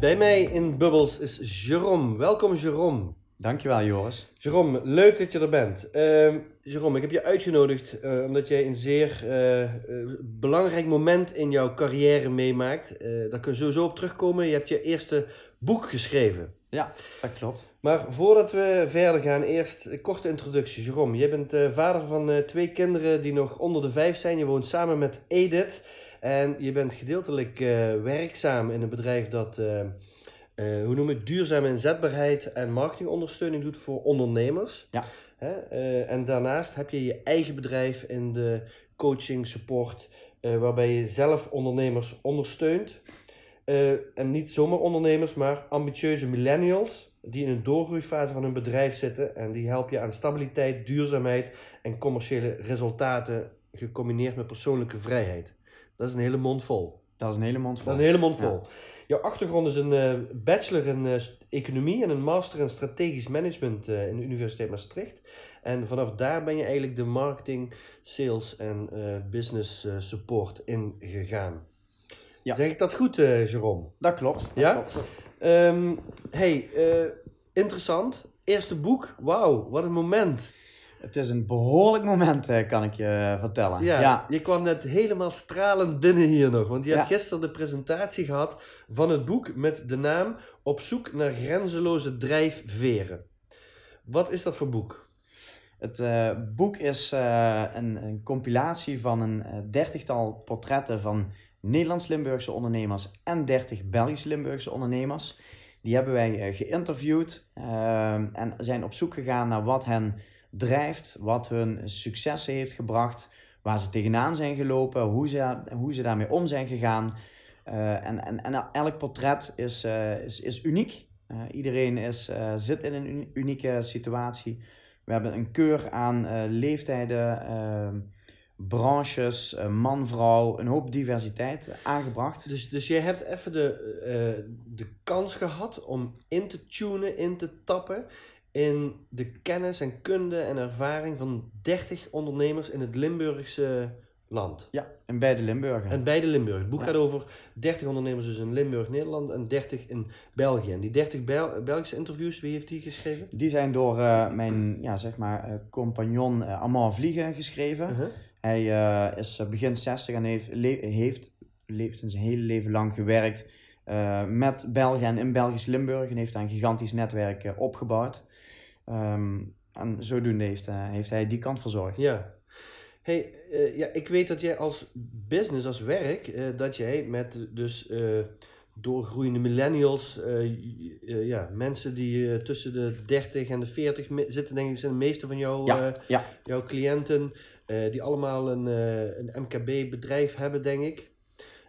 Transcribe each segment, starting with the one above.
Bij mij in Bubbles is Jerome. Welkom Jerome. Dankjewel Joris. Jerome, leuk dat je er bent. Uh, Jerome, ik heb je uitgenodigd uh, omdat jij een zeer uh, belangrijk moment in jouw carrière meemaakt. daar kun je sowieso op terugkomen. Je hebt je eerste boek geschreven. Ja, dat klopt. Maar voordat we verder gaan, eerst een korte introductie. Jerome, jij bent vader van twee kinderen die nog onder de vijf zijn. Je woont samen met Edith. En je bent gedeeltelijk uh, werkzaam in een bedrijf dat, uh, uh, hoe noem ik, duurzame inzetbaarheid en marketingondersteuning doet voor ondernemers. Ja. En daarnaast heb je je eigen bedrijf in de coaching, support, waarbij je zelf ondernemers ondersteunt. en niet zomaar ondernemers, maar ambitieuze millennials die in een doorgroeifase van hun bedrijf zitten. En die help je aan stabiliteit, duurzaamheid en commerciële resultaten gecombineerd met persoonlijke vrijheid. Dat is een hele mond vol. Dat is een hele mond vol. Dat is een hele mond vol. Jouw achtergrond is een uh, bachelor in uh, economie en een master in strategisch management uh, in de Universiteit Maastricht. En vanaf daar ben je eigenlijk de marketing, sales en business support ingegaan. Ja. Zeg ik dat goed, Jerome? Dat klopt. Dat ja? Klopt. Um, hey, interessant. Eerste boek. Wauw, wat een moment. Het is een behoorlijk moment, eh, kan ik je vertellen. Ja, je kwam net helemaal stralend binnen hier nog. Want je hebt gisteren de presentatie gehad van het boek met de naam Op zoek naar grenzeloze drijfveren. Wat is dat voor boek? Het uh, boek is uh, een, een, compilatie van een dertigtal portretten van Nederlands-Limburgse ondernemers en dertig Belgisch-Limburgse ondernemers. Die hebben wij geïnterviewd en zijn op zoek gegaan naar wat hen drijft, wat hun successen heeft gebracht, waar ze tegenaan zijn gelopen, hoe ze, hoe ze daarmee om zijn gegaan. Uh, en, en, en elk portret is, uh, is, is uniek. Uh, iedereen is, zit in een unieke situatie. We hebben een keur aan leeftijden, ehm, branches, man, vrouw, een hoop diversiteit aangebracht. Dus, dus jij hebt even de, de kans gehad om in te tunen, in te tappen in de kennis en kunde en ervaring van 30 ondernemers in het Limburgse land. Ja, en beide Limburgen. En beide Limburg. Het boek gaat over 30 ondernemers dus in Limburg, Nederland en 30 in België. En die 30 Bel Belgische interviews, wie heeft die geschreven? Die zijn door uh, mijn, ja, zeg maar, uh, compagnon uh, Amand Vliegen geschreven. -huh. Hij is begin 60 en heeft, le heeft, leeft in zijn hele leven lang gewerkt met België en in Belgisch Limburg. En heeft daar een gigantisch netwerk opgebouwd. Um, en zodoende heeft, uh, heeft hij die kant verzorgd. Ja. Hey, uh, ja, ik weet dat jij als business, als werk, uh, dat jij met dus doorgroeiende millennials, ja, mensen die tussen de 30 en de 40 zitten, denk ik, zijn de meeste van jou, ja, ja. jouw cliënten, die allemaal een, een MKB-bedrijf hebben, denk ik.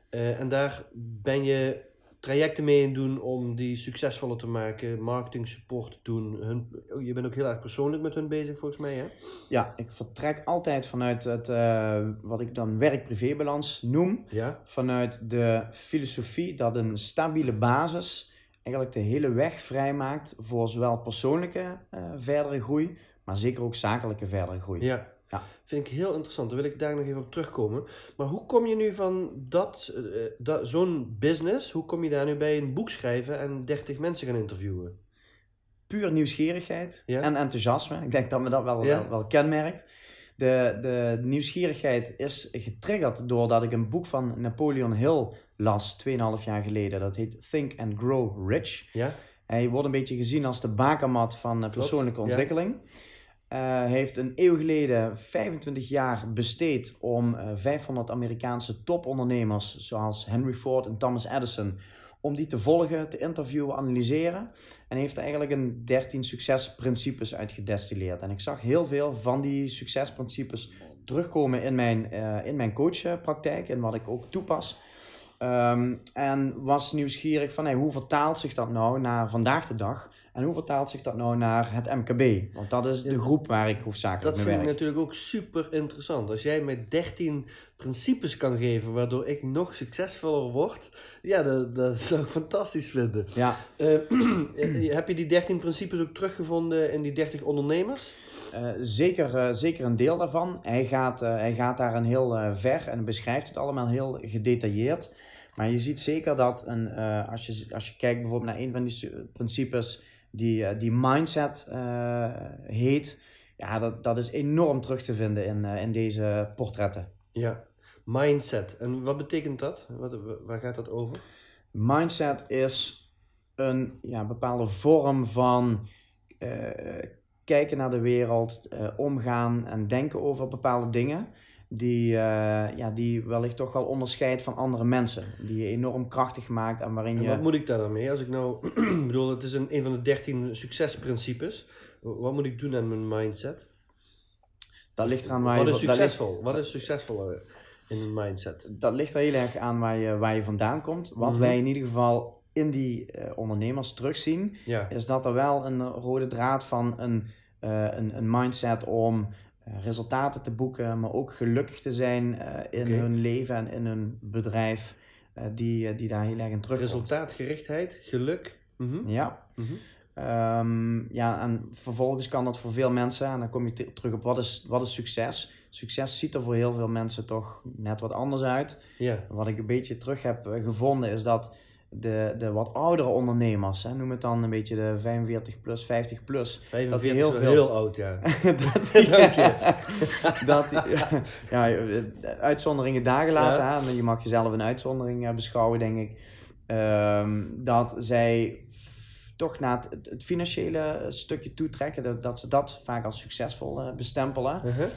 en daar ben je trajecten mee doen om die succesvoller te maken, marketing support doen. Hun, oh, je bent ook heel erg persoonlijk met hun bezig volgens mij, hè? Ja, ik vertrek altijd vanuit het, uh, wat ik dan werk-privébalans noem. Ja? Vanuit de filosofie dat een stabiele basis eigenlijk de hele weg vrijmaakt voor zowel persoonlijke uh, verdere groei, maar zeker ook zakelijke verdere groei. Ja. Ja. Vind ik heel interessant. Daar wil ik daar nog even op terugkomen. Maar hoe kom je nu van dat, uh, dat, zo'n business, hoe kom je daar nu bij een boek schrijven en 30 mensen gaan interviewen? Puur nieuwsgierigheid ja? en enthousiasme. Ik denk dat me dat wel, ja? wel, wel, kenmerkt. De, de nieuwsgierigheid is getriggerd doordat ik een boek van Napoleon Hill las 2,5 jaar geleden. Dat heet Think and Grow Rich. Ja? Hij wordt een beetje gezien als de bakermat van persoonlijke ontwikkeling. Uh, heeft een eeuw geleden 25 jaar besteed om uh, 500 Amerikaanse topondernemers, zoals Henry Ford en Thomas Edison, om die te volgen, te interviewen, analyseren. En heeft er eigenlijk een 13 succesprincipes uit gedestilleerd. En ik zag heel veel van die succesprincipes terugkomen in mijn, uh, in mijn coachpraktijk en wat ik ook toepas. Ehm, en was nieuwsgierig van hey, hoe vertaalt zich dat nou naar vandaag de dag? En hoe vertaalt zich dat nou naar het MKB? Want dat is de groep waar ik hoofdzakelijk Dat mee vind ik werk. natuurlijk ook super interessant. Als jij mij 13 principes kan geven waardoor ik nog succesvoller word, ja, dat, dat zou ik fantastisch vinden. Ja, Eh, eh, heb je die 13 principes ook teruggevonden in die 30 ondernemers? Eh, zeker, zeker een deel daarvan. Hij gaat, hij gaat daarin heel ver en beschrijft het allemaal heel gedetailleerd. Maar je ziet zeker dat een, eh, als, je, als je kijkt bijvoorbeeld naar een van die principes die, eh, die mindset eh, heet, ja, dat, dat is enorm terug te vinden in, in deze portretten. Ja. Mindset. En wat betekent dat? Wat, waar gaat dat over? Mindset is een ja, bepaalde vorm van kijken naar de wereld, omgaan en denken over bepaalde dingen. Die, eh, ja, die wellicht toch wel onderscheidt van andere mensen. Die je enorm krachtig maakt en waarin En je... wat moet ik daar dan mee? Als ik nou, ik bedoel, het is een, een van de 13 succesprincipes. Wat moet ik doen aan mijn mindset? Dat ligt eraan waar Wat je... is dat ligt- succesvol? Wat is succesvol in een mindset? dat ligt er heel erg aan waar je, waar je vandaan komt. Wat Mhm. wij in ieder geval in die eh, ondernemers terugzien, Ja. is dat er wel een rode draad van een, eh, een, een mindset om resultaten te boeken, maar ook gelukkig te zijn eh, in hun leven en in hun bedrijf, eh, die, eh, die daar heel erg in terugkomt. Resultaatgerichtheid, geluk. Mhm. Ja. Mhm. Ehm, ja, en vervolgens kan dat voor veel mensen, en dan kom je te- terug op wat is, wat is succes. Succes ziet er voor heel veel mensen toch net wat anders uit. Ja. Wat ik een beetje terug heb eh, gevonden is dat de, de wat oudere ondernemers, hè, noem het dan een beetje de 45 plus, 50 plus, 45 heel is wel veel- heel oud, ja. dat, je. dat ja, eh, uitzonderingen dagen laten, Ja. hè, je mag jezelf een uitzondering eh, beschouwen, denk ik. Ehm, dat zij toch naar het, het financiële stukje toetrekken, dat, dat ze dat vaak als succesvol eh, bestempelen. Uh-huh.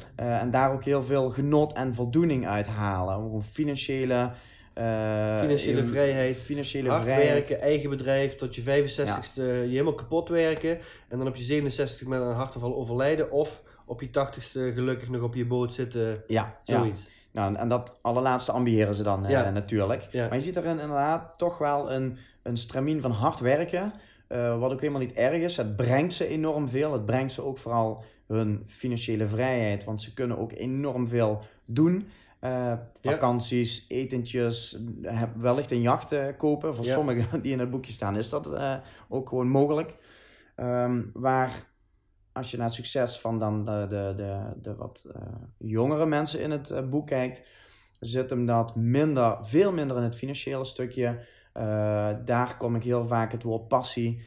En daar ook heel veel genot en voldoening uit halen. Gewoon financiële, eh, Financiële vrijheid, Financiële Hard vrijheid. werken, eigen bedrijf, tot je 65ste je helemaal kapot werken. En dan op je 67 met een hartaanval overlijden. Of op je 80ste gelukkig nog op je boot zitten. Ja, ja. Zoiets. Nou, en dat allerlaatste ambiëren ze dan eh, natuurlijk. Maar je ziet erin inderdaad toch wel een, een stramien van hard werken. eh, wat ook helemaal niet erg is. Het brengt ze enorm veel. Het brengt ze ook vooral hun financiële vrijheid. Want ze kunnen ook enorm veel doen. Eh, vakanties, etentjes, wellicht een jacht eh, kopen. Voor Ja. sommigen die in het boekje staan is dat eh, ook gewoon mogelijk. Ehm, waar als je naar het succes van dan de, de, de, de wat jongere mensen in het boek kijkt, zit hem dat minder, veel minder in het financiële stukje. Daar kom ik heel vaak het woord passie.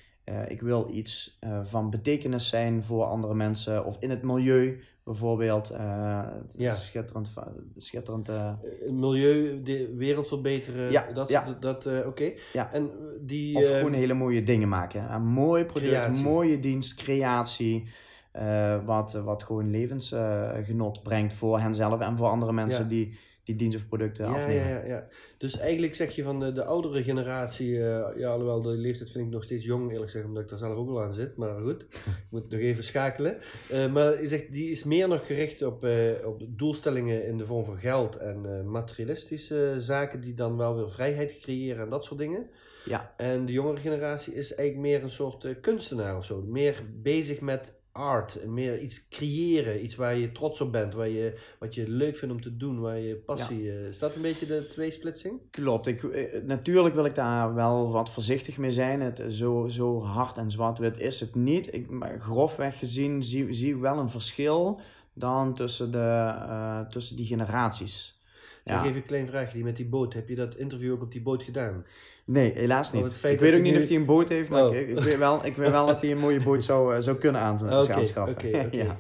Ik wil iets van betekenis zijn voor andere mensen of in het milieu bijvoorbeeld. Eh, Ja. Schitterend. schitterend eh, Het milieu, de wereld verbeteren. Ja, dat, ja. dat, dat, eh, oké. Ja. En die... Of eh, gewoon hele mooie dingen maken. Een mooi product, Creatie. mooie dienst, creatie. eh, wat, wat gewoon levensgenot brengt voor henzelf en voor andere mensen die die dienst of producten ja, afnemen. ja, ja, ja. Dus eigenlijk zeg je van de, de oudere generatie, eh, ja, alhoewel de leeftijd vind ik nog steeds jong, eerlijk gezegd, omdat ik daar zelf ook wel aan zit. Maar goed, ik moet nog even schakelen. Eh, maar je zegt, die is meer nog gericht op, eh, op doelstellingen in de vorm van geld en materialistische zaken die dan wel weer vrijheid creëren en dat soort dingen. Ja. En de jongere generatie is eigenlijk meer een soort kunstenaar of zo. Meer bezig met art, meer iets creëren, iets waar je trots op bent, waar je, wat je leuk vindt om te doen, waar je passie... eh, is dat een beetje de tweesplitsing? Klopt. Ik, eh, natuurlijk wil ik daar wel wat voorzichtig mee zijn. Het, zo, zo hard en zwart-wit is het niet. Ik, maar grofweg gezien zie, zie ik wel een verschil dan tussen, de, eh, tussen die generaties. Zeg Ja. even een klein vraagje, met die boot. Heb je dat interview ook op die boot gedaan? Nee, helaas niet. Ik weet ook niet nu- of hij een boot heeft, maar Oh. ik, ik, weet wel, ik weet wel dat hij een mooie boot zou, eh, zou kunnen aanschaffen. oké, oké,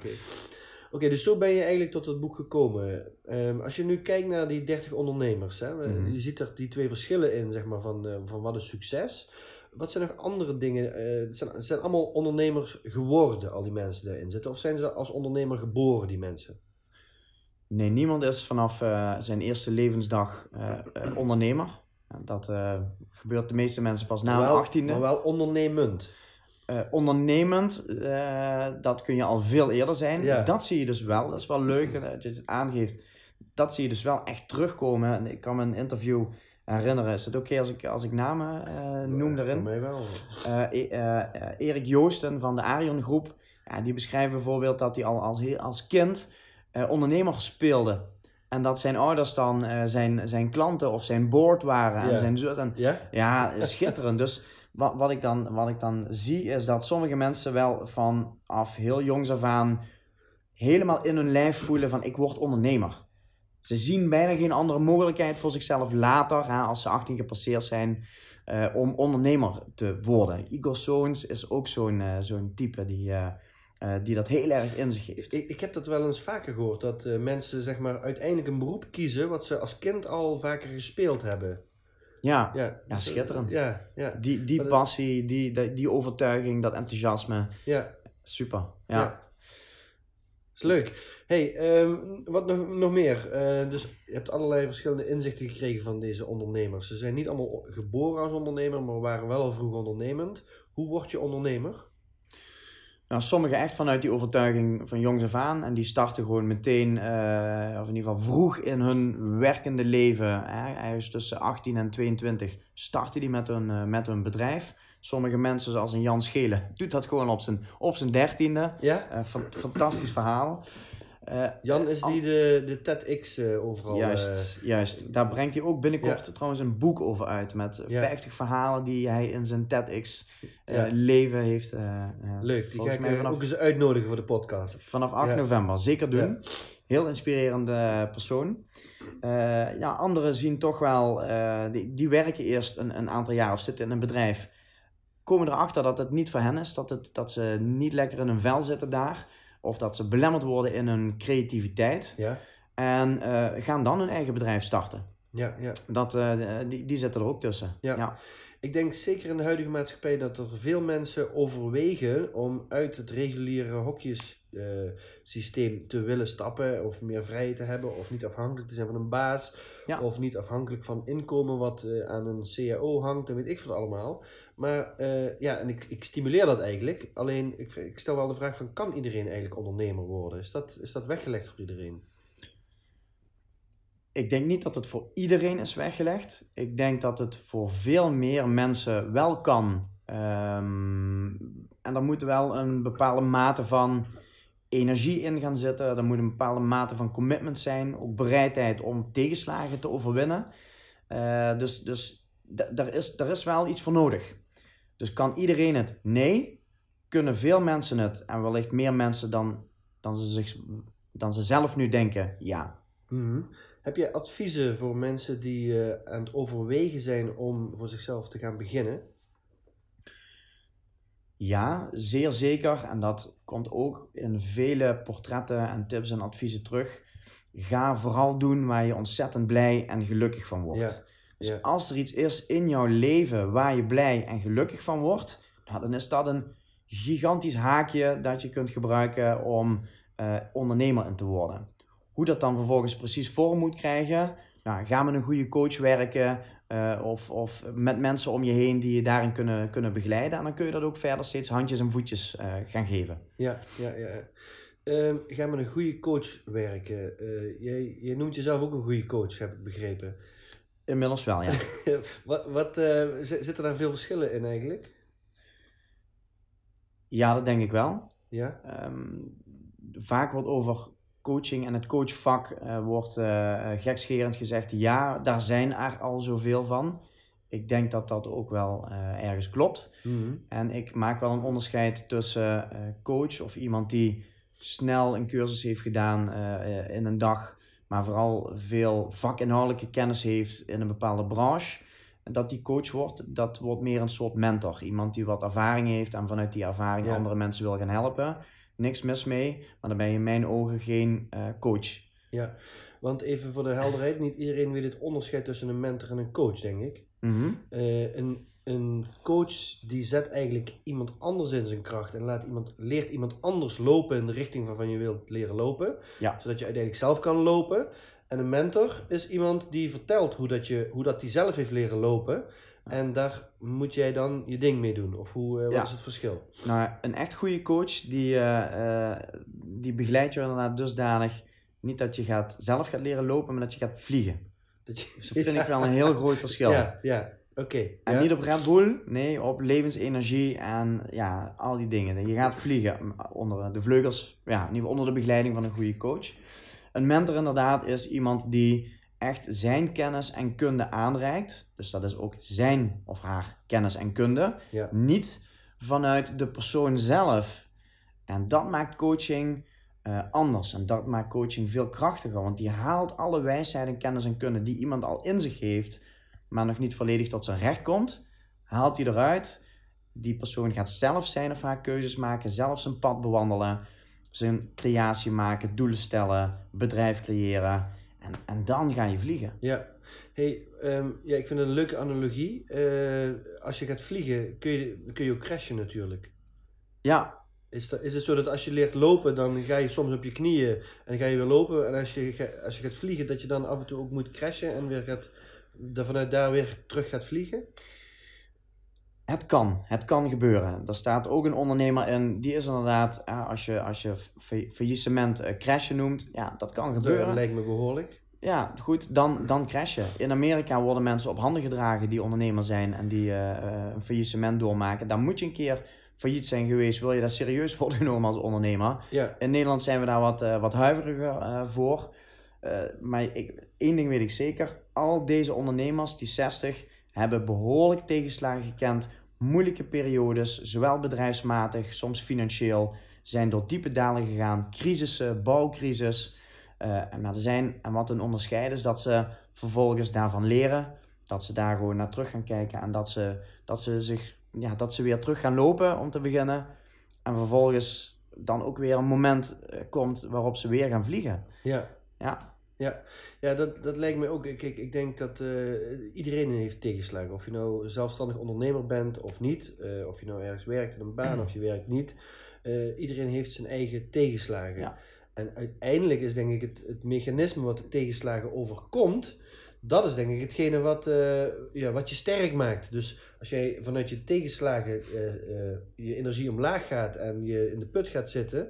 oké. Dus zo ben je eigenlijk tot het boek gekomen. Ehm, als je nu kijkt naar die 30 ondernemers, hè, Mhm. je ziet er die twee verschillen in, zeg maar, van, eh, van wat is succes. Wat zijn nog andere dingen? het, zijn, het zijn allemaal ondernemers geworden, al die mensen die erin zitten. Of zijn ze als ondernemer geboren, die mensen? Nee, niemand is vanaf eh, zijn eerste levensdag eh, ondernemer. Dat gebeurt de meeste mensen pas na wel, achttiende. Maar wel ondernemend. Ondernemend, dat kun je al veel eerder zijn. Ja. Dat zie je dus wel. Dat is wel leuk dat je het aangeeft. Dat zie je dus wel echt terugkomen. En ik kan me een interview herinneren. Is het oké als, ik, als ik namen eh, noem daarin? Voor mij wel. E- Erik Joosten van de Arion Groep. Ja, die beschrijft bijvoorbeeld dat hij al als, als kind eh, ondernemer speelde. En dat zijn ouders dan eh, zijn, zijn klanten of zijn board waren. En zijn zus. En, Ja? ja, schitterend. Dus wat, wat, ik dan, wat ik dan zie is dat sommige mensen wel vanaf heel jongs af aan helemaal in hun lijf voelen van ik word ondernemer. Ze zien bijna geen andere mogelijkheid voor zichzelf later, hè, als ze 18 gepasseerd zijn, eh, om ondernemer te worden. Igor Soons is ook zo'n zo'n type die, eh, die dat heel erg in zich heeft. Ik, ik heb dat wel eens vaker gehoord, dat eh, mensen zeg maar uiteindelijk een beroep kiezen wat ze als kind al vaker gespeeld hebben. Ja, Ja, Ja, schitterend. Ja, ja, die, die Maar dat- passie, die, die, die overtuiging, dat enthousiasme, ja. super. ja. Ja. Is leuk. Hey, ehm, wat nog, nog meer? Eh, dus je hebt allerlei verschillende inzichten gekregen van deze ondernemers. Ze zijn niet allemaal geboren als ondernemer, maar waren wel al vroeg ondernemend. Hoe word je ondernemer? Nou, sommigen echt vanuit die overtuiging van jongs af aan. En die starten gewoon meteen, eh, of in ieder geval vroeg in hun werkende leven. Hè, tussen 18 en 22 starten die met hun, eh, met hun bedrijf. Sommige mensen, zoals een Jan Schelen, doet dat gewoon op zijn, op zijn dertiende. Ja? Eh, fan- fantastisch verhaal. Eh, Jan is die de, de TEDx eh, overal. Juist, juist. Daar brengt hij ook binnenkort Ja. trouwens een boek over uit. Met Ja. 50 verhalen die hij in zijn TEDx eh, Ja. leven heeft. eh, eh, eh, leuk, die ga volgens ik mij eh, vanaf ook eens uitnodigen voor de podcast. Vanaf 8 Ja. november, zeker doen. Heel inspirerende persoon. Eh, ja, anderen zien toch wel, eh, die, die werken eerst een, een aantal jaar of zitten in een bedrijf. Komen erachter dat het niet voor hen is, dat, het, dat ze niet lekker in hun vel zitten daar. Of dat ze belemmerd worden in hun creativiteit. Ja, En eh, gaan dan hun eigen bedrijf starten. ja, ja. Dat, eh, die, die zitten er ook tussen. Ja. ja. Ik denk zeker in de huidige maatschappij dat er veel mensen overwegen om uit het reguliere hokjessysteem te willen stappen. Of meer vrijheid te hebben. Of niet afhankelijk te zijn van een baas. Ja. Of niet afhankelijk van inkomen wat eh, aan een CAO hangt. En weet ik veel allemaal. Maar eh, ja, en ik, ik stimuleer dat eigenlijk. Alleen ik, ik stel wel de vraag van kan iedereen eigenlijk ondernemer worden? Is dat, is dat weggelegd voor iedereen? Ik denk niet dat het voor iedereen is weggelegd. Ik denk dat het voor veel meer mensen wel kan. Ehm, en er moet wel een bepaalde mate van energie in gaan zitten. Er moet een bepaalde mate van commitment zijn. Ook bereidheid om tegenslagen te overwinnen. Eh, dus dus daar is, daar is wel iets voor nodig. Dus kan iedereen het? Nee. Kunnen veel mensen het? En wellicht meer mensen dan, dan, ze, zich, dan ze zelf nu denken? Ja. Mhm. Heb je adviezen voor mensen die eh, aan het overwegen zijn om voor zichzelf te gaan beginnen? Ja, zeer zeker. En dat komt ook in vele portretten en tips en adviezen terug. Ga vooral doen waar je ontzettend blij en gelukkig van wordt. Ja, Dus ja. als er iets is in jouw leven waar je blij en gelukkig van wordt, nou, dan is dat een gigantisch haakje dat je kunt gebruiken om eh, ondernemer in te worden. Hoe dat dan vervolgens precies vorm moet krijgen, nou, ga met een goede coach werken eh, of, of met mensen om je heen die je daarin kunnen, kunnen begeleiden. En dan kun je dat ook verder steeds handjes en voetjes eh, gaan geven. Ja, ja, ja. Ehm, ga met een goede coach werken. Jij, jij noemt jezelf ook een goede coach, heb ik begrepen. Inmiddels wel, ja. wat, wat, z- zitten daar veel verschillen in eigenlijk? ja, dat denk ik wel. Ja? Ehm, vaak wordt over coaching en het coachvak eh, wordt eh, gekscherend gezegd, ja, daar zijn er al zoveel van. Ik denk dat dat ook wel ergens klopt. Mhm. En ik maak wel een onderscheid tussen coach of iemand die snel een cursus heeft gedaan in een dag, maar vooral veel vakinhoudelijke kennis heeft in een bepaalde branche. En dat die coach wordt, dat wordt meer een soort mentor. Iemand die wat ervaring heeft en vanuit die ervaring Ja. andere mensen wil gaan helpen. Niks mis mee, maar dan ben je in mijn ogen geen eh, coach. Ja, want even voor de helderheid, niet iedereen weet het onderscheid tussen een mentor en een coach, denk ik. Mhm. Eh, een, een coach die zet eigenlijk iemand anders in zijn kracht en laat iemand, leert iemand anders lopen in de richting waarvan je wilt leren lopen, Ja. zodat je uiteindelijk zelf kan lopen. En een mentor is iemand die vertelt hoe dat, je, hoe dat die zelf heeft leren lopen. En daar moet jij dan je ding mee doen. Of hoe, eh, wat Ja. is het verschil? Nou, een echt goede coach, die, eh, eh, die begeleidt je inderdaad dusdanig. Niet dat je gaat, zelf gaat leren lopen, maar dat je gaat vliegen. Dat, je, Dus vind ik wel een heel groot verschil. Ja, ja. Oké. En ja. niet op Red Bull, nee, op levensenergie en ja, al die dingen. Je gaat vliegen onder de vleugels, ja, in ieder geval onder de begeleiding van een goede coach. Een mentor inderdaad is iemand die echt zijn kennis en kunde aanreikt. Dus dat is ook zijn of haar kennis en kunde. Ja. Niet vanuit de persoon zelf. En dat maakt coaching eh, anders. En dat maakt coaching veel krachtiger. Want die haalt alle wijsheid en kennis en kunde die iemand al in zich heeft, maar nog niet volledig tot zijn recht komt, haalt hij eruit. Die persoon gaat zelf zijn of haar keuzes maken, zelf zijn pad bewandelen, zijn creatie maken, doelen stellen, bedrijf creëren. En, en dan ga je vliegen. Ja. Hey, ehm, ja, ik vind het een leuke analogie. Eh, als je gaat vliegen, kun je, kun je ook crashen natuurlijk. Ja, Is, dat, is het zo dat als je leert lopen, dan ga je soms op je knieën en dan ga je weer lopen. En als je, als je gaat vliegen, dat je dan af en toe ook moet crashen en weer gaat, daar vanuit daar weer terug gaat vliegen? Het kan, het kan gebeuren. Er staat ook een ondernemer in, die is inderdaad, als je, als je fa- faillissement eh, crashen noemt, ja, dat kan Dat gebeuren. lijkt me behoorlijk. Ja, goed, dan, dan crash je. In Amerika worden mensen op handen gedragen die ondernemer zijn en die eh, een faillissement doormaken. Dan moet je een keer failliet zijn geweest, wil je daar serieus worden genomen als ondernemer. Ja, In Nederland zijn we daar wat, eh, wat huiveriger voor. Maar ik, één ding weet ik zeker, al deze ondernemers, die 60, hebben behoorlijk tegenslagen gekend. Moeilijke periodes, zowel bedrijfsmatig, soms financieel, zijn door diepe dalen gegaan. Crisissen, bouwcrisis. Eh, en, maar zijn, en wat hun onderscheidt is dat ze vervolgens daarvan leren. Dat ze daar gewoon naar terug gaan kijken en dat ze, dat ze, zich, ja, dat ze weer terug gaan lopen om te beginnen. En vervolgens dan ook weer een moment eh, komt waarop ze weer gaan vliegen. ja. Ja, Ja, ja dat, dat lijkt me ook. Kijk, ik denk dat eh, iedereen heeft tegenslagen. Of je nou zelfstandig ondernemer bent of niet. eh, of je nou ergens werkt in een baan of je werkt niet. eh, iedereen heeft zijn eigen tegenslagen. Ja. En uiteindelijk is denk ik het, het mechanisme wat de tegenslagen overkomt. Dat is denk ik hetgene wat, ja, wat je sterk maakt. Dus als jij vanuit je tegenslagen je energie omlaag gaat en je in de put gaat zitten.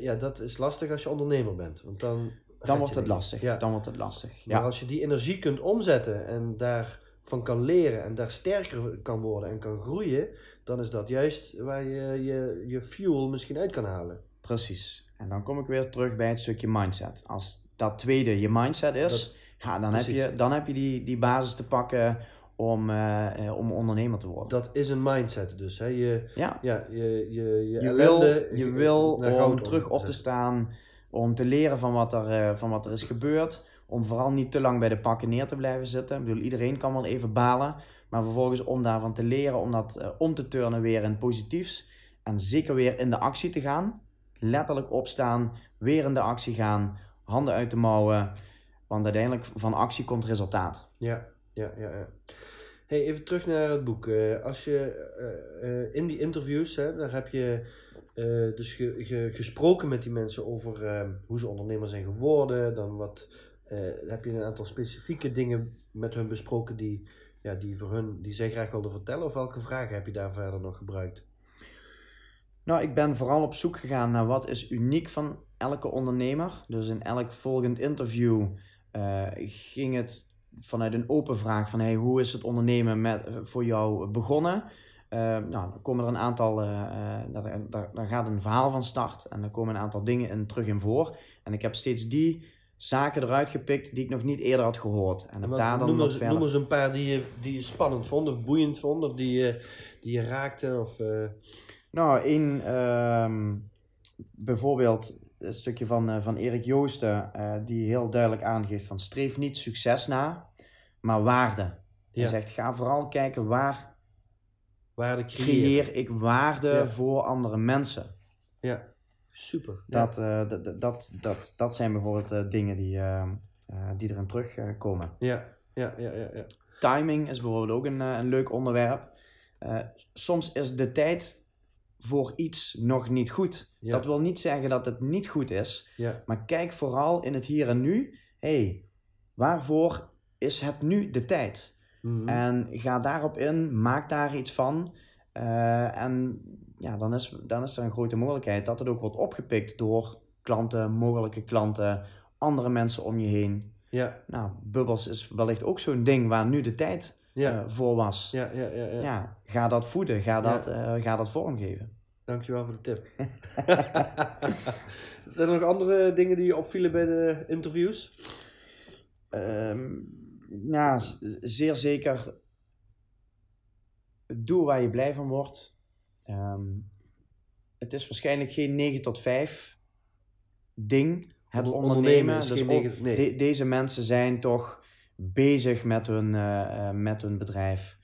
ja, dat is lastig als je ondernemer bent. Want dan dan wordt het lastig. Ja. Dan wordt het lastig. Maar als je die energie kunt omzetten en daarvan kan leren en daar sterker kan worden en kan groeien, dan is dat juist waar je je, je fuel misschien uit kan halen. precies. En dan kom ik weer terug bij het stukje mindset. Als dat tweede je mindset is, ja, dan, heb je, dan heb je die, die basis te pakken om, eh, om ondernemer te worden. Dat is een mindset dus. Hè? Je, ja, ja, je, je, je, je ellende wil, je wil om terug op te staan, om te leren van wat, er, eh, van wat er is gebeurd. Om vooral niet te lang bij de pakken neer te blijven zitten. Ik bedoel, iedereen kan wel even balen. Maar vervolgens om daarvan te leren, om dat eh, om te turnen weer in positiefs. En zeker weer in de actie te gaan. Letterlijk opstaan, weer in de actie gaan. Handen uit de mouwen. Want uiteindelijk van actie komt resultaat. Ja, ja, ja. ja. Hey, even terug naar het boek. Eh, als je eh, eh, in die interviews, hè, daar heb je dus ge- ge- gesproken met die mensen over eh, hoe ze ondernemer zijn geworden. Dan wat, heb je een aantal specifieke dingen met hun besproken die, ja, die voor hun, die zij graag wilden vertellen. Of welke vragen heb je daar verder nog gebruikt? Nou, ik ben vooral op zoek gegaan naar wat is uniek van elke ondernemer. Dus in elk volgend interview ging het vanuit een open vraag van hey, hoe is het ondernemen met, eh, voor jou begonnen? Eh, nou, dan komen er een aantal, eh, daar, daar, daar gaat een verhaal van start en er komen een aantal dingen in, terug in voor. En ik heb steeds die zaken eruit gepikt die ik nog niet eerder had gehoord. En heb daar dan noem, eens, verder... noem eens een paar die je, die je spannend vond of boeiend vond of die je, die je raakte. Of, Nou, één, ehm, bijvoorbeeld een stukje van, eh, van Erik Joosten, eh, die heel duidelijk aangeeft van streef niet succes na, maar waarde. Hij zegt, ga vooral kijken waar waarde creëer ik waarde Ja. voor andere mensen. Ja, super. Dat, eh, dat, dat, dat, dat, zijn bijvoorbeeld dingen die, eh, eh, die erin terugkomen. Ja, ja, ja, ja. ja. Timing is bijvoorbeeld ook een, een leuk onderwerp. Soms is de tijd voor iets nog niet goed. Ja. Dat wil niet zeggen dat het niet goed is, ja. maar kijk vooral in het hier en nu. hey, waarvoor is het nu de tijd? Mhm. En ga daarop in, maak daar iets van. Eh, en ja, dan is, dan is er een grote mogelijkheid dat het ook wordt opgepikt door klanten, mogelijke klanten, andere mensen om je heen. Ja, Nou, bubbels is wellicht ook zo'n ding waar nu de tijd ja, eh, voor was. ja, ja, ja, ja. Ja, ga dat voeden, ga dat, eh, ga dat vormgeven. Dankjewel voor de tip. Zijn er nog andere dingen die je opvielen bij de interviews? Ja, z- zeer zeker. Doe waar je blij van wordt. Ehm, het is waarschijnlijk geen 9 tot 5 ding. Het Onder- ondernemen. Dus nee. de- deze mensen zijn toch bezig met hun, eh, eh, met hun bedrijf.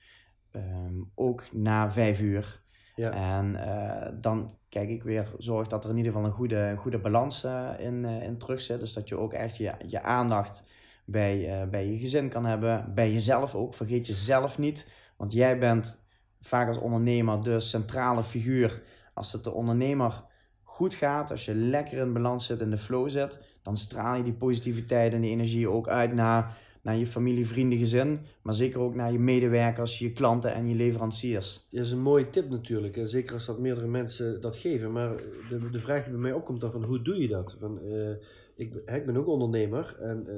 Ehm, ook na vijf uur. Ja. En eh, dan kijk ik weer, zorg dat er in ieder geval een goede, een goede balans in, in terug zit. Dus dat je ook echt je, je aandacht bij, bij je gezin kan hebben. Bij jezelf ook. Vergeet jezelf niet. Want jij bent vaak als ondernemer de centrale figuur. Als het de ondernemer goed gaat, als je lekker in balans zit, in de flow zit, dan straal je die positiviteit en die energie ook uit naar, naar je familie, vrienden, gezin. Maar zeker ook naar je medewerkers, je klanten en je leveranciers. Dat is een mooie tip natuurlijk. En zeker als dat meerdere mensen dat geven. Maar de, de vraag die bij mij opkomt dan van hoe doe je dat? Van, eh, ik, ik ben ook ondernemer. En eh,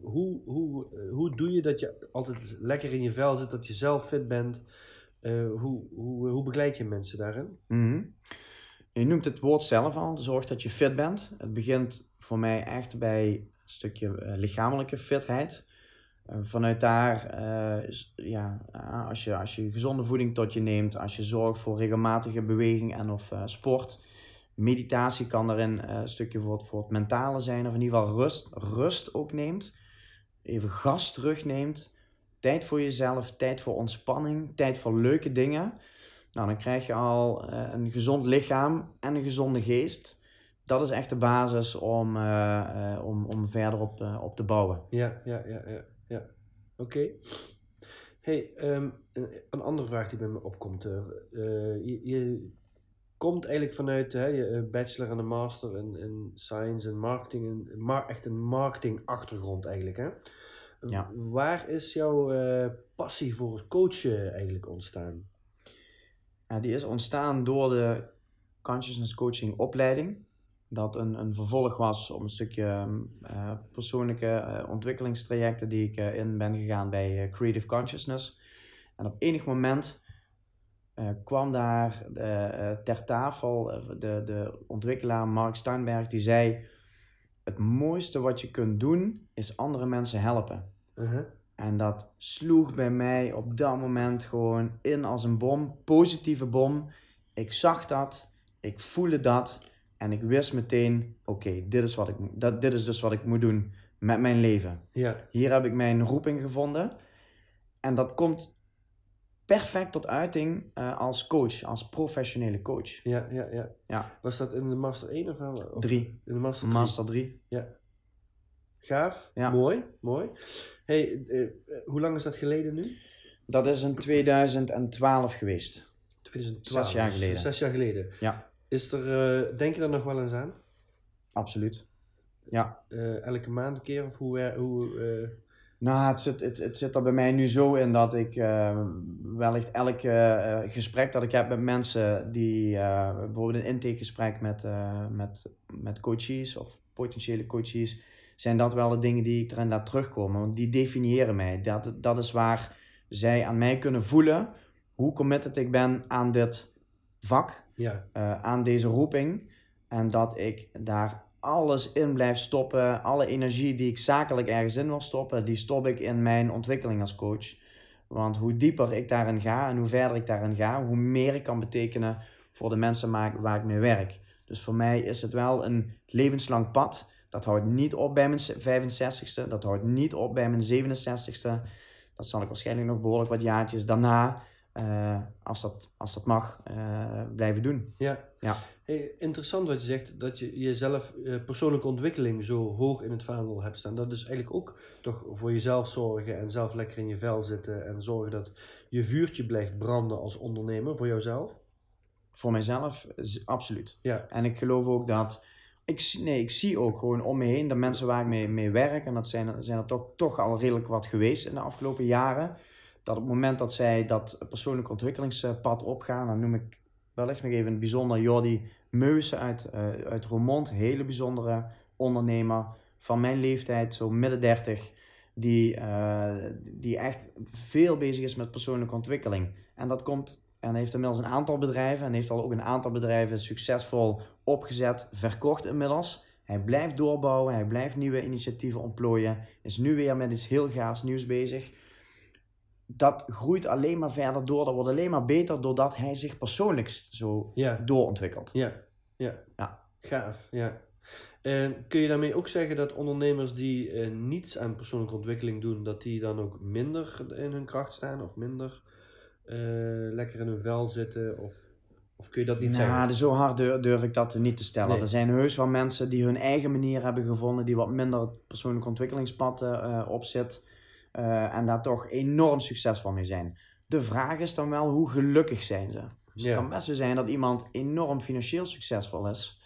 hoe, hoe, eh, hoe doe je dat je altijd lekker in je vel zit, dat je zelf fit bent? Hoe, hoe, hoe begeleid je mensen daarin? Mhm. Je noemt het woord zelf al, zorg dat je fit bent. Het begint voor mij echt bij een stukje lichamelijke fitheid. Eh, vanuit daar, eh, ja, ah, als, je, als je gezonde voeding tot je neemt, als je zorgt voor regelmatige beweging en of eh, sport. Meditatie kan daarin een stukje voor het, voor het mentale zijn, of in ieder geval rust, rust ook neemt. Even gas terugneemt. Tijd voor jezelf, tijd voor ontspanning, tijd voor leuke dingen. Nou, dan krijg je al een gezond lichaam en een gezonde geest. Dat is echt de basis om, om, om verder op, op te bouwen. Ja, ja, ja. Oké. Hey, ehm, een, andere vraag die bij me opkomt. eh, eh, je, je komt eigenlijk vanuit hè, je eh, bachelor en een master in, in science en marketing. En, ma- echt een marketing achtergrond eigenlijk. Hè? Ja. Waar is jouw passie voor het coachen eigenlijk ontstaan? Ja, die is ontstaan door de Consciousness Coaching opleiding. Dat een, een vervolg was op een stukje eh, persoonlijke eh, ontwikkelingstrajecten die ik eh, in ben gegaan bij Creative Consciousness. En op enig moment kwam daar ter tafel de, de ontwikkelaar Mark Steinberg die zei: Het mooiste wat je kunt doen is andere mensen helpen. Uh-huh. En dat sloeg bij mij op dat moment gewoon in als een bom, positieve bom. Ik zag dat, ik voelde dat en ik wist meteen: oké, dit is wat ik dat dit is dus wat ik moet doen met mijn leven. Ja, Hier heb ik mijn roeping gevonden. En dat komt perfect tot uiting eh, als coach, als professionele coach. ja, ja, ja. Ja. Was dat in de Master 1 of, of Drie, in de Master 3? master drie. Gaaf, Ja. mooi, mooi. Hey, eh, eh, hoe lang is dat geleden nu? Dat is in 2012 geweest. 2012. Zes jaar geleden. Zes jaar geleden. Ja. Is er, eh, denk je daar nog wel eens aan? Absoluut. Ja. Eh, elke maand een keer? Of hoe, hoe eh, Nou, het zit, het, het zit er bij mij nu zo in dat ik eh, wellicht elk gesprek dat ik heb met mensen die bijvoorbeeld een intakegesprek met, met, met coaches of potentiële coaches, zijn dat wel de dingen die ik erin laat terugkomen. Want die definiëren mij. Dat, dat is waar zij aan mij kunnen voelen hoe committed ik ben aan dit vak ja, eh, aan deze roeping. En dat ik daar alles in blijf stoppen. Alle energie die ik zakelijk ergens in wil stoppen, die stop ik in mijn ontwikkeling als coach. Want hoe dieper ik daarin ga en hoe verder ik daarin ga, hoe meer ik kan betekenen voor de mensen waar ik mee werk. Dus voor mij is het wel een levenslang pad. Dat houdt niet op bij mijn 65ste, dat houdt niet op bij mijn 67ste. Dat zal ik waarschijnlijk nog behoorlijk wat jaartjes daarna, eh, als, dat, als dat mag, eh, blijven doen. ja. Ja. Hey, interessant wat je zegt, dat je jezelf eh, persoonlijke ontwikkeling zo hoog in het vaandel hebt staan. Dat is eigenlijk ook toch voor jezelf zorgen en zelf lekker in je vel zitten. En zorgen dat je vuurtje blijft branden als ondernemer voor jouzelf. Voor mijzelf, absoluut. Ja, En ik geloof ook dat. Ik, zie- nee, ik zie ook gewoon om me heen de mensen waar ik mee, mee werk. En dat zijn, er- zijn er toch, toch al redelijk wat geweest in de afgelopen jaren. Dat op het moment dat zij dat persoonlijk ontwikkelingspad opgaan. Dan noem ik wellicht nog even het bijzonder Jordi Meusen uit, eh, uit Roermond. Hele bijzondere ondernemer. van mijn leeftijd, zo midden 30, die, eh, die echt veel bezig is met persoonlijke ontwikkeling. En dat komt, en heeft inmiddels een aantal bedrijven, en heeft al ook een aantal bedrijven succesvol opgezet, verkocht inmiddels. Hij blijft doorbouwen, hij blijft nieuwe initiatieven ontplooien, is nu weer met iets heel gaafs nieuws bezig. Dat groeit alleen maar verder door, dat wordt alleen maar beter doordat hij zich persoonlijk zo Ja, doorontwikkelt. ja, ja. Ja. Gaaf, ja. Kun je daarmee ook zeggen dat ondernemers die eh, niets aan persoonlijke ontwikkeling doen, dat die dan ook minder in hun kracht staan of minder eh, lekker in hun vel zitten? Of, of kun je dat niet nou, zeggen? dus zo hard durf, durf ik dat niet te stellen. Nee. Er zijn heus wel mensen die hun eigen manier hebben gevonden, die wat minder het persoonlijk ontwikkelingspad eh, op zit. Eh, en daar toch enorm succesvol mee zijn. De vraag is dan wel, hoe gelukkig zijn ze? Dus Ja. Het kan best zo zijn dat iemand enorm financieel succesvol is.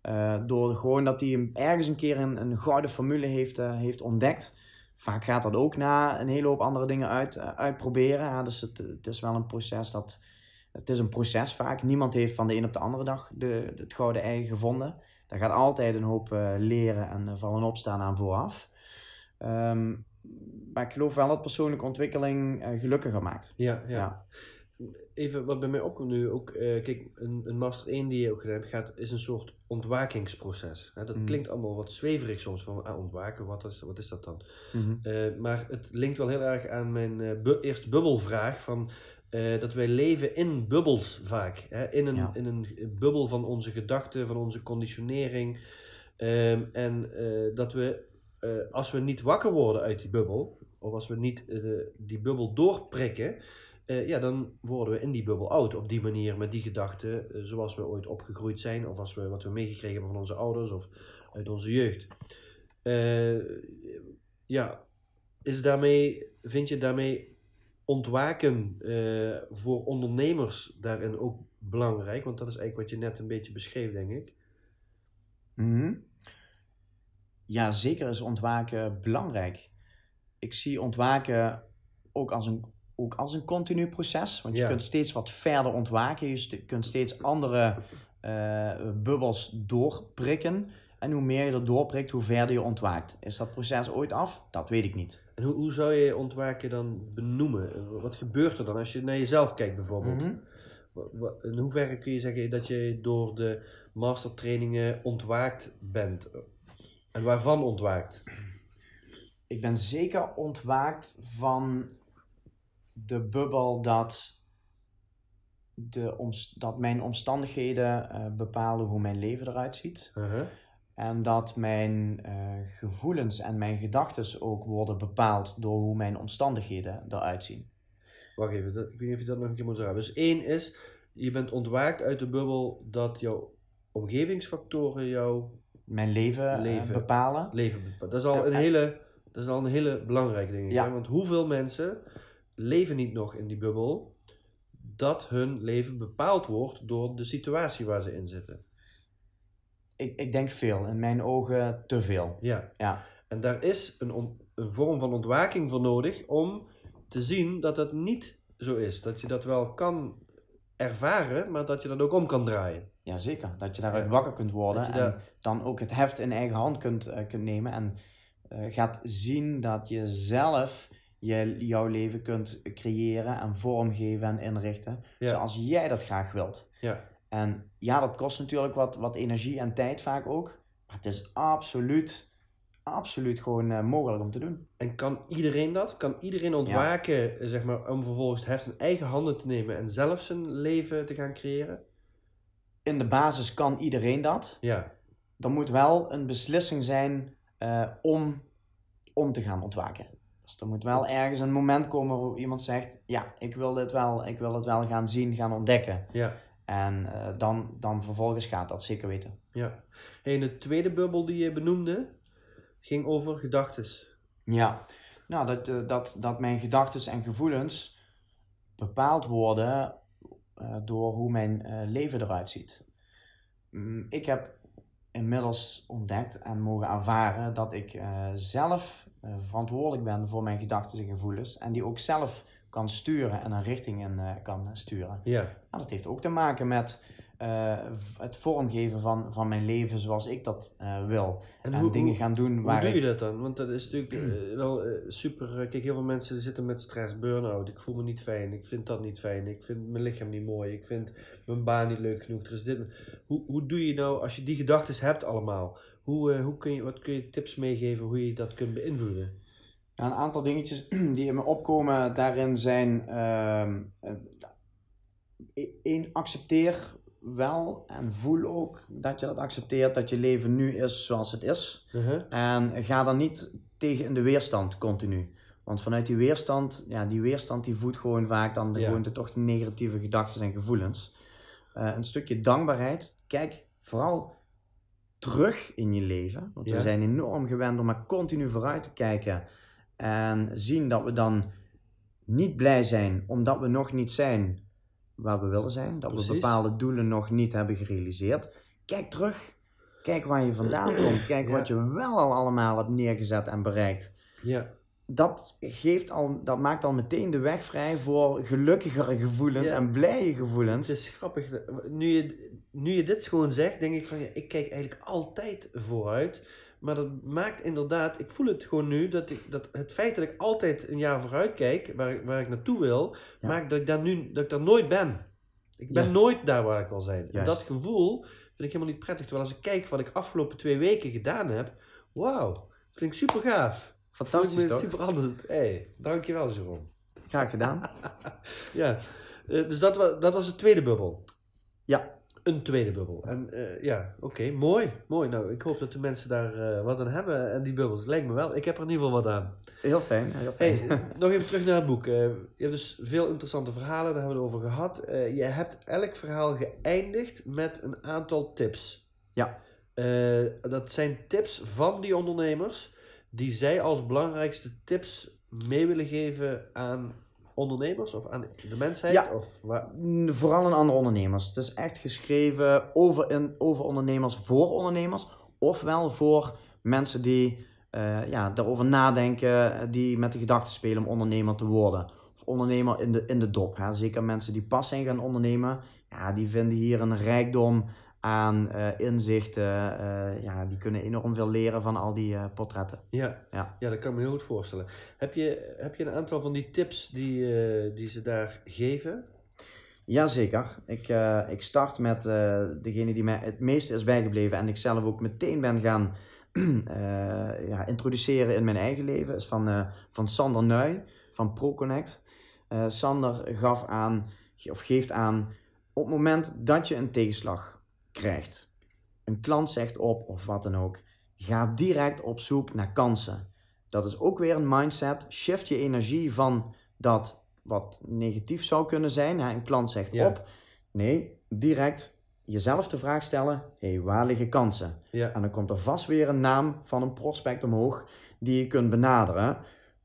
eh, door gewoon dat hij ergens een keer een, een gouden formule heeft, eh, heeft ontdekt. Vaak gaat dat ook na een hele hoop andere dingen uit, uitproberen. Ja, dus het, het is wel een proces dat... Het is een proces vaak. Niemand heeft van de een op de andere dag de, het gouden ei gevonden. Daar gaat altijd een hoop leren en vallen opstaan aan vooraf. Ehm, maar ik geloof wel dat persoonlijke ontwikkeling eh, gelukkiger maakt. Ja, ja. Ja. Even wat bij mij opkomt nu ook, eh, kijk, een, een Master 1 die je ook gedaan hebt, gaat, is een soort ontwakingsproces. Hè? Dat Mm. klinkt allemaal wat zweverig soms, van ah, ontwaken, wat is, wat is dat dan? Mhm. Eh, maar het linkt wel heel erg aan mijn bu- eerste bubbelvraag van dat wij leven in bubbels vaak. Hè? In, een, Ja. in een bubbel van onze gedachten, van onze conditionering. Ehm, en dat we, eh, als we niet wakker worden uit die bubbel, of als we niet eh, die bubbel doorprikken, eh, ja, dan worden we in die bubbel oud. Op die manier, met die gedachten, zoals we ooit opgegroeid zijn, of als we wat we meegekregen hebben van onze ouders of uit onze jeugd. Ja, is daarmee, vind je daarmee ontwaken voor ondernemers daarin ook belangrijk? Want dat is eigenlijk wat je net een beetje beschreef, denk ik. Mhm. Ja, zeker is ontwaken belangrijk. Ik zie ontwaken ook als een, ook als een continu proces. Want je Ja. kunt steeds wat verder ontwaken. Je kunt steeds andere eh, bubbels doorprikken. En hoe meer je er doorprikt, hoe verder je ontwaakt. Is dat proces ooit af? Dat weet ik niet. En hoe, hoe zou je ontwaken dan benoemen? Wat gebeurt er dan als je naar jezelf kijkt bijvoorbeeld? Wa- wa- In hoeverre kun je zeggen dat je door de mastertrainingen ontwaakt bent? En waarvan ontwaakt? Ik ben zeker ontwaakt van de bubbel dat, de dat mijn omstandigheden eh, bepalen hoe mijn leven eruit ziet. Uh-huh. En dat mijn eh, gevoelens en mijn gedachten ook worden bepaald door hoe mijn omstandigheden eruit zien. Wacht even, dat, ik weet niet of je dat nog een keer moet herhalen. Dus één is, je bent ontwaakt uit de bubbel dat jouw omgevingsfactoren jouw Mijn leven, eh, Leven. bepalen. leven bepalen. Dat is al Ja, een en- hele, dat is al een hele belangrijke ding. Ja. Want hoeveel mensen leven niet nog in die bubbel dat hun leven bepaald wordt door de situatie waar ze in zitten? Ik, ik denk veel, in mijn ogen te veel. Ja. Ja. En daar is een, on- een vorm van ontwaking voor nodig om te zien dat dat niet zo is. Dat je dat wel kan ervaren, maar dat je dat ook om kan draaien. Jazeker, dat je daaruit wakker kunt worden Dat je en daar- dan ook het heft in eigen hand kunt, eh, kunt nemen en eh, gaat zien dat je zelf je, jouw leven kunt creëren en vormgeven en inrichten Ja. zoals jij dat graag wilt. Ja. En ja, dat kost natuurlijk wat, wat energie en tijd vaak ook, maar het is absoluut, absoluut gewoon eh, mogelijk om te doen. En kan iedereen dat? Kan iedereen ontwaken, zeg maar, om vervolgens het heft in eigen handen te nemen en zelf zijn leven te gaan creëren? In de basis kan iedereen dat. Ja, er moet wel een beslissing zijn eh, om, om te gaan ontwaken. Dus er moet wel ergens een moment komen waarop iemand zegt: Ja, ik wil dit wel, ik wil het wel gaan zien, gaan ontdekken. ja, En eh, dan, dan vervolgens gaat dat zeker weten. ja. Hey, en de tweede bubbel die je benoemde, ging over gedachtes. Ja, nou, dat, eh, dat, dat mijn gedachten en gevoelens bepaald worden door hoe mijn leven eruit ziet. Mm, ik heb inmiddels ontdekt en mogen ervaren dat ik eh, zelf eh, verantwoordelijk ben voor mijn gedachten en gevoelens en die ook zelf kan sturen en een richting in eh, kan sturen. Ja, Nou, dat heeft ook te maken met eh, het vormgeven van, van mijn leven zoals ik dat eh, wil. En, hoe- dingen hoe- gaan doen Hoe waar doe je ik... dat dan? Want dat is natuurlijk eh, wel super. kijk, heel veel mensen zitten met stress, burn-out. Ik voel me niet fijn. Ik vind dat niet fijn. Ik vind mijn lichaam niet mooi. Ik vind mijn baan niet leuk genoeg. Er is dit. Hoe, hoe doe je nou als je die gedachten hebt allemaal? Hoe, hoe kun je, wat kun je tips meegeven hoe je dat kunt beïnvloeden? Ja, een aantal dingetjes die in me opkomen daarin zijn... ehm, eh, één, accepteer wel en voel ook dat je dat accepteert, dat je leven nu is zoals het is. Uh-huh. En ga dan niet tegen in de weerstand continu. Want vanuit die weerstand, ja, die weerstand die voedt gewoon vaak dan de, Ja. gewoon de, toch die negatieve gedachten en gevoelens. Eh, een stukje dankbaarheid. Kijk vooral terug in je leven. Want Ja. we zijn enorm gewend om maar continu vooruit te kijken. En zien dat we dan niet blij zijn omdat we nog niet zijn waar we willen zijn. Dat Precies. we bepaalde doelen nog niet hebben gerealiseerd. Kijk terug. Kijk waar je vandaan komt. Kijk Ja. wat je wel al allemaal hebt neergezet en bereikt. Ja. Dat, geeft al, dat maakt al meteen de weg vrij voor gelukkigere gevoelens Ja. en blije Het gevoelens. is grappig. Nu je, nu je dit gewoon zegt, denk ik van ja, ik kijk eigenlijk altijd vooruit. Maar dat maakt inderdaad, ik voel het gewoon nu, dat, ik, dat het feit dat ik altijd een jaar vooruit kijk, waar, ik- waar ik naartoe wil, Ja. maakt dat ik daar nu dat ik daar nooit ben. Ik ben Ja. nooit daar waar ik wil zijn. En dat gevoel vind ik helemaal niet prettig. Terwijl als ik kijk wat ik afgelopen twee weken gedaan heb, wauw, vind ik super gaaf. Fantastisch toch? super anders. Hey, dankjewel Jerome. Graag gedaan. Ja, eh, dus dat was, dat was de tweede bubbel. Ja. Een tweede bubbel. En eh, ja, oké, mooi. Mooi. Nou, ik hoop dat de mensen daar eh, wat aan hebben. En die bubbels, lijkt me wel. Ik heb er in ieder geval wat aan. Heel fijn. Heel fijn. Hey, eh, nog even terug naar het boek. Eh, je hebt dus veel interessante verhalen, daar hebben we het over gehad. Eh, je hebt elk verhaal geëindigd met een aantal tips. Ja. Eh, dat zijn tips van die ondernemers die zij als belangrijkste tips mee willen geven aan ondernemers of aan de mensheid. Ja. Of waar... Vooral aan andere ondernemers. Het is echt geschreven over, in, over ondernemers voor ondernemers. Ofwel voor mensen die eh, ja, daarover nadenken, die met de gedachte spelen om ondernemer te worden. Of ondernemer in de, in de dop. Hè. Zeker mensen die pas zijn gaan ondernemen, ja, die vinden hier een rijkdom aan eh, inzichten. eh, ja, die kunnen enorm veel leren van al die eh, portretten. Ja. Ja. ja, dat kan ik me heel goed voorstellen. Heb je, heb je een aantal van die tips die, die ze daar geven? Jazeker. Ik, ik start met degene die mij het meeste is bijgebleven en ik zelf ook meteen ben gaan ja, introduceren in mijn eigen leven. Is van, van Sander Nuy van ProConnect. Sander gaf aan, of geeft aan, op het moment dat je een tegenslag krijgt, een klant zegt op of wat dan ook, ga direct op zoek naar kansen. Dat is ook weer een mindset. Shift je energie van dat wat negatief zou kunnen zijn. Een klant zegt Ja. op. Nee, direct jezelf de vraag stellen: hé, hey, waar liggen kansen? Ja. En dan komt er vast weer een naam van een prospect omhoog die je kunt benaderen.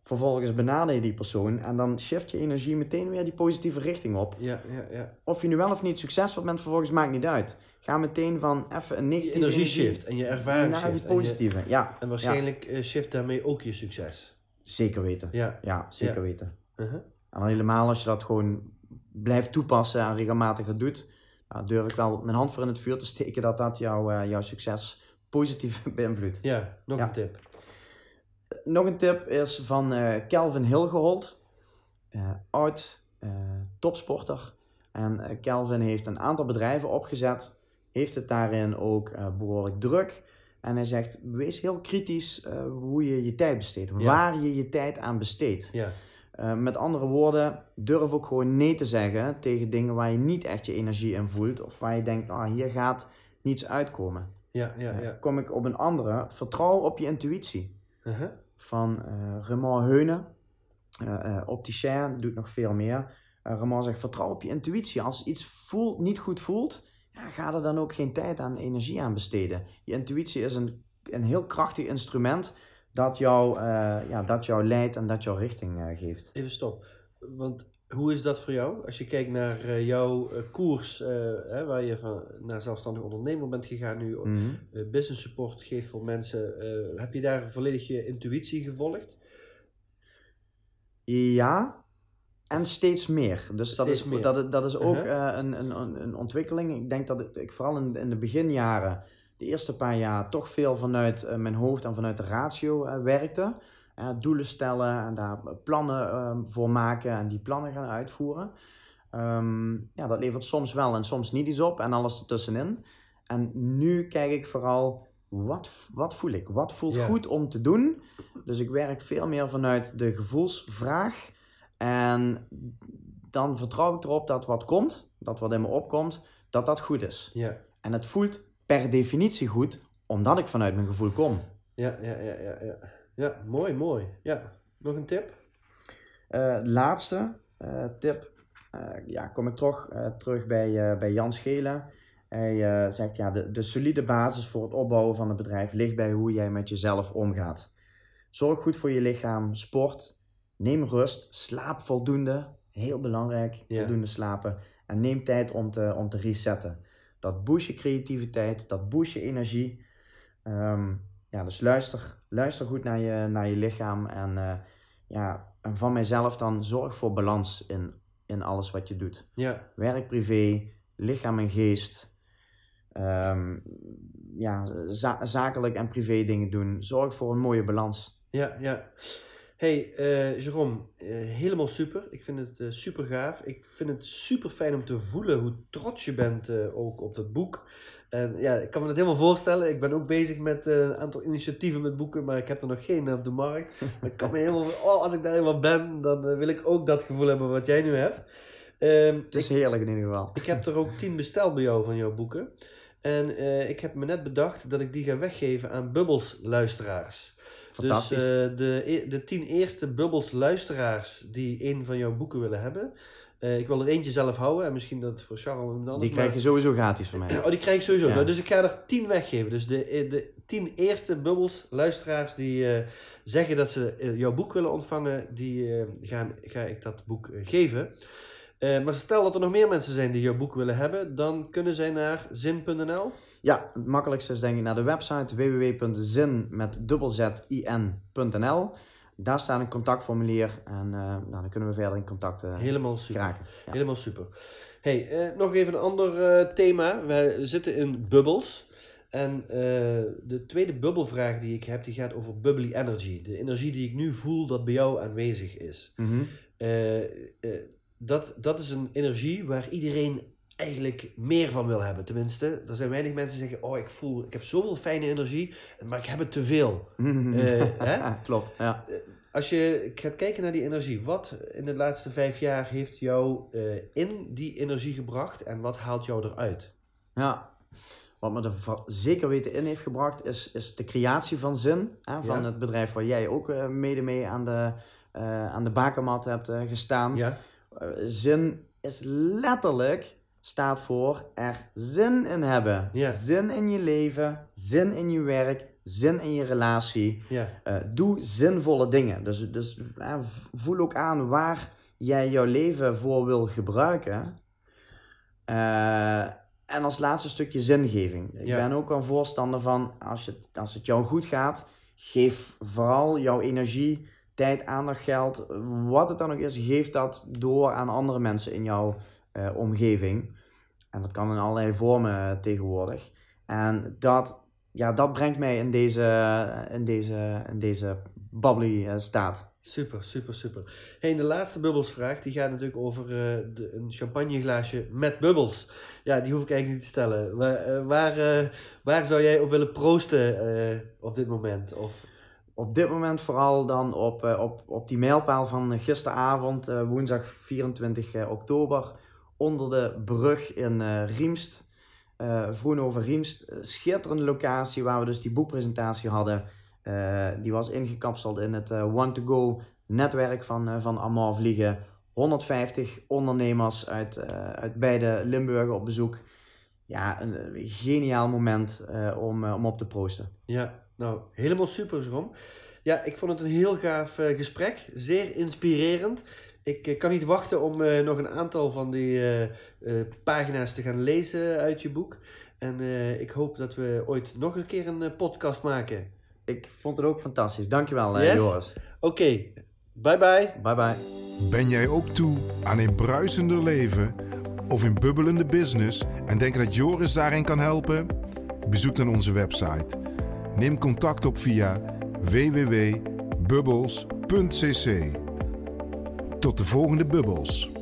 Vervolgens benader je die persoon en dan shift je energie meteen weer die positieve richting op. Ja, ja, ja. Of je nu wel of niet succesvol bent, vervolgens maakt niet uit. Ga meteen van even een negatieve energie shift en je ervaring naar shift. die En, je- positieve. Ja, en waarschijnlijk eh, shift daarmee ook je succes. zeker weten. Ja. Ja, zeker Ja. weten. Uh-huh. En dan helemaal als je dat gewoon blijft toepassen en regelmatig het doet, nou, durf ik wel mijn hand voor in het vuur te steken dat dat jouw, eh, jouw succes positief beïnvloedt. Ja, nog een tip. Nog een tip is van eh Kelvin Hilgehold, eh oud eh, topsporter. En Kelvin heeft een aantal bedrijven opgezet, heeft het daarin ook eh, behoorlijk druk. En hij zegt, wees heel kritisch hoe je je tijd besteedt, Ja. waar je je tijd aan besteedt. Ja. Met andere woorden, durf ook gewoon nee te zeggen tegen dingen waar je niet echt je energie in voelt. Of waar je denkt, ah, hier gaat niets uitkomen. Ja, ja, ja. kom ik op een andere, vertrouw op je intuïtie. Uh-huh. Van eh Raymond Heunen, eh eh opticien, doet nog veel meer. Eh Raymond zegt, vertrouw op je intuïtie. Als iets voelt, niet goed voelt, ja, ga er dan ook geen tijd en energie aan besteden. Je intuïtie is een, een heel krachtig instrument dat jou, ja, dat jou leidt en dat jou richting geeft. Even stop. Want hoe is dat voor jou? Als je kijkt naar eh, jouw eh, koers, eh, hè, waar je van, naar zelfstandig ondernemer bent gegaan nu, eh, business support geeft voor mensen. heb je daar volledig je intuïtie gevolgd? Ja, En steeds meer. Dus dat is, meer. Dat, dat is ook Uh-huh. een, een, een ontwikkeling. Ik denk dat ik, vooral in, in de beginjaren, de eerste paar jaar, toch veel vanuit mijn hoofd en vanuit de ratio werkte. Doelen stellen en daar plannen ehm, voor maken en die plannen gaan uitvoeren. Ehm, ja, dat levert soms wel en soms niet iets op en alles ertussenin. En nu kijk ik vooral, wat, wat voel ik? Wat voelt goed om te doen? Dus ik werk veel meer vanuit de gevoelsvraag. En dan vertrouw ik erop dat wat komt, dat wat in me opkomt, dat dat goed is. Ja, En het voelt per definitie goed, omdat ik vanuit mijn gevoel kom. ja, ja, ja, ja. Ja, ja mooi, mooi. Ja, nog een tip? Eh, laatste eh, tip, eh, ja, kom ik toch terug bij, bij Jan Schelen. Hij zegt, ja, de, de solide basis voor het opbouwen van een bedrijf ligt bij hoe jij met jezelf omgaat. Zorg goed voor je lichaam, sport, neem rust, slaap voldoende, heel belangrijk, Ja. voldoende slapen. En neem tijd om te, om te resetten. Dat boost je creativiteit, dat boost je energie. Ehm, ja, dus luister, luister goed naar je, naar je lichaam en eh, ja, en van mijzelf dan zorg voor balans in, in alles wat je doet. Ja, Werk, privé, lichaam en geest. Ehm, ja, za- zakelijk en privé dingen doen. Zorg voor een mooie balans. ja, ja. Hey, eh Jerome, eh, helemaal super. Ik vind het super gaaf. Ik vind het super fijn om te voelen hoe trots je bent ook op dat boek. En ja, ik kan me dat helemaal voorstellen. Ik ben ook bezig met eh, een aantal initiatieven met boeken, maar ik heb er nog geen op de markt. Ik kan me helemaal, oh, als ik daar helemaal ben, dan eh, wil ik ook dat gevoel hebben wat jij nu hebt. Ehm, Het is heerlijk in ieder geval. Ik heb er ook tien besteld bij jou van jouw boeken. En eh, ik heb me net bedacht dat ik die ga weggeven aan Bubbles luisteraars. Dus eh, de, e- de tien eerste Bubbles luisteraars die een van jouw boeken willen hebben. Eh, ik wil er eentje zelf houden en misschien dat voor Charles en dan. Die krijg je sowieso gratis van mij. Oh, die krijg ik sowieso. Ja. Nou, dus ik ga er tien weggeven. Dus de, eh, de tien eerste Bubbles luisteraars die eh, zeggen dat ze jouw boek willen ontvangen, die gaan, ga ik dat boek geven. Maar stel dat er nog meer mensen zijn die jouw boek willen hebben, dan kunnen zij naar zin.nl. Ja, het makkelijkste is denk ik naar de website www.zin met dubbelzin.nl. Daar staat een contactformulier en eh, nou, dan kunnen we verder in contact eh, Helemaal super. geraken. Ja. Helemaal super. Hey, eh, nog even een ander thema. Wij zitten in bubbels. En de tweede bubbelvraag die ik heb, die gaat over bubbly energy. De energie die ik nu voel dat bij jou aanwezig is. Mhm. Dat, dat is een energie waar iedereen eigenlijk meer van wil hebben. Tenminste, er zijn weinig mensen die zeggen, oh ik voel, ik heb zoveel fijne energie, maar ik heb het te veel. Eh, hè? Klopt, ja. Als je gaat kijken naar die energie, wat in de laatste vijf jaar heeft jou eh, in die energie gebracht en wat haalt jou eruit? Ja, wat me er zeker weten in heeft gebracht is, is de creatie van zin. Hè, van Ja. het bedrijf waar jij ook eh, mede mee aan de, eh, aan de bakermat hebt eh, gestaan. Ja, Eh, zin is letterlijk, staat voor er zin in hebben. Zin in je leven, zin in je werk, zin in je relatie. Eh, doe zinvolle dingen. Dus, dus eh, voel ook aan waar jij jouw leven voor wil gebruiken. Eh, en als laatste stukje zingeving. Ik ben ook een voorstander van, als, je, als het jou goed gaat, geef vooral jouw energie, tijd, aandacht, geld, wat het dan ook is, geef dat door aan andere mensen in jouw eh, omgeving. En dat kan in allerlei vormen eh, tegenwoordig. En dat, ja, dat brengt mij in deze, in deze, in deze bubbly eh, staat. super, super, super. Hey, de laatste bubbelsvraag, die gaat natuurlijk over de, een champagneglaasje met bubbels. Ja, die hoef ik eigenlijk niet te stellen. Waar, waar, waar zou jij op willen proosten op dit moment? Of, Op dit moment vooral dan op, op, op die mijlpaal van gisteravond, woensdag 24 eh, oktober, onder de brug in eh Riemst. eh Vroenhoven Riemst. Eh, Schitterende locatie waar we dus die boekpresentatie hadden. Die was ingekapseld in het eh, One-to-Go netwerk van, van Vliegen. 150 ondernemers uit, uit beide Limburgen op bezoek. Ja, een, geniaal moment om, om op te proosten. ja, nou, helemaal super, Jeroen. Ja, ik vond het een heel gaaf gesprek. Zeer inspirerend. Ik eh, kan niet wachten om eh, nog een aantal van die eh, pagina's te gaan lezen uit je boek. En ik hoop dat we ooit nog een keer een podcast maken. Ik vond het ook fantastisch. Dankjewel, yes? Joris. Oké, bye bye. Bye bye. Ben jij ook toe aan een bruisender leven of in bubbelende business en denk dat Joris daarin kan helpen? Bezoek dan onze website. Neem contact op via www.bubbles.cc tot de volgende bubbels.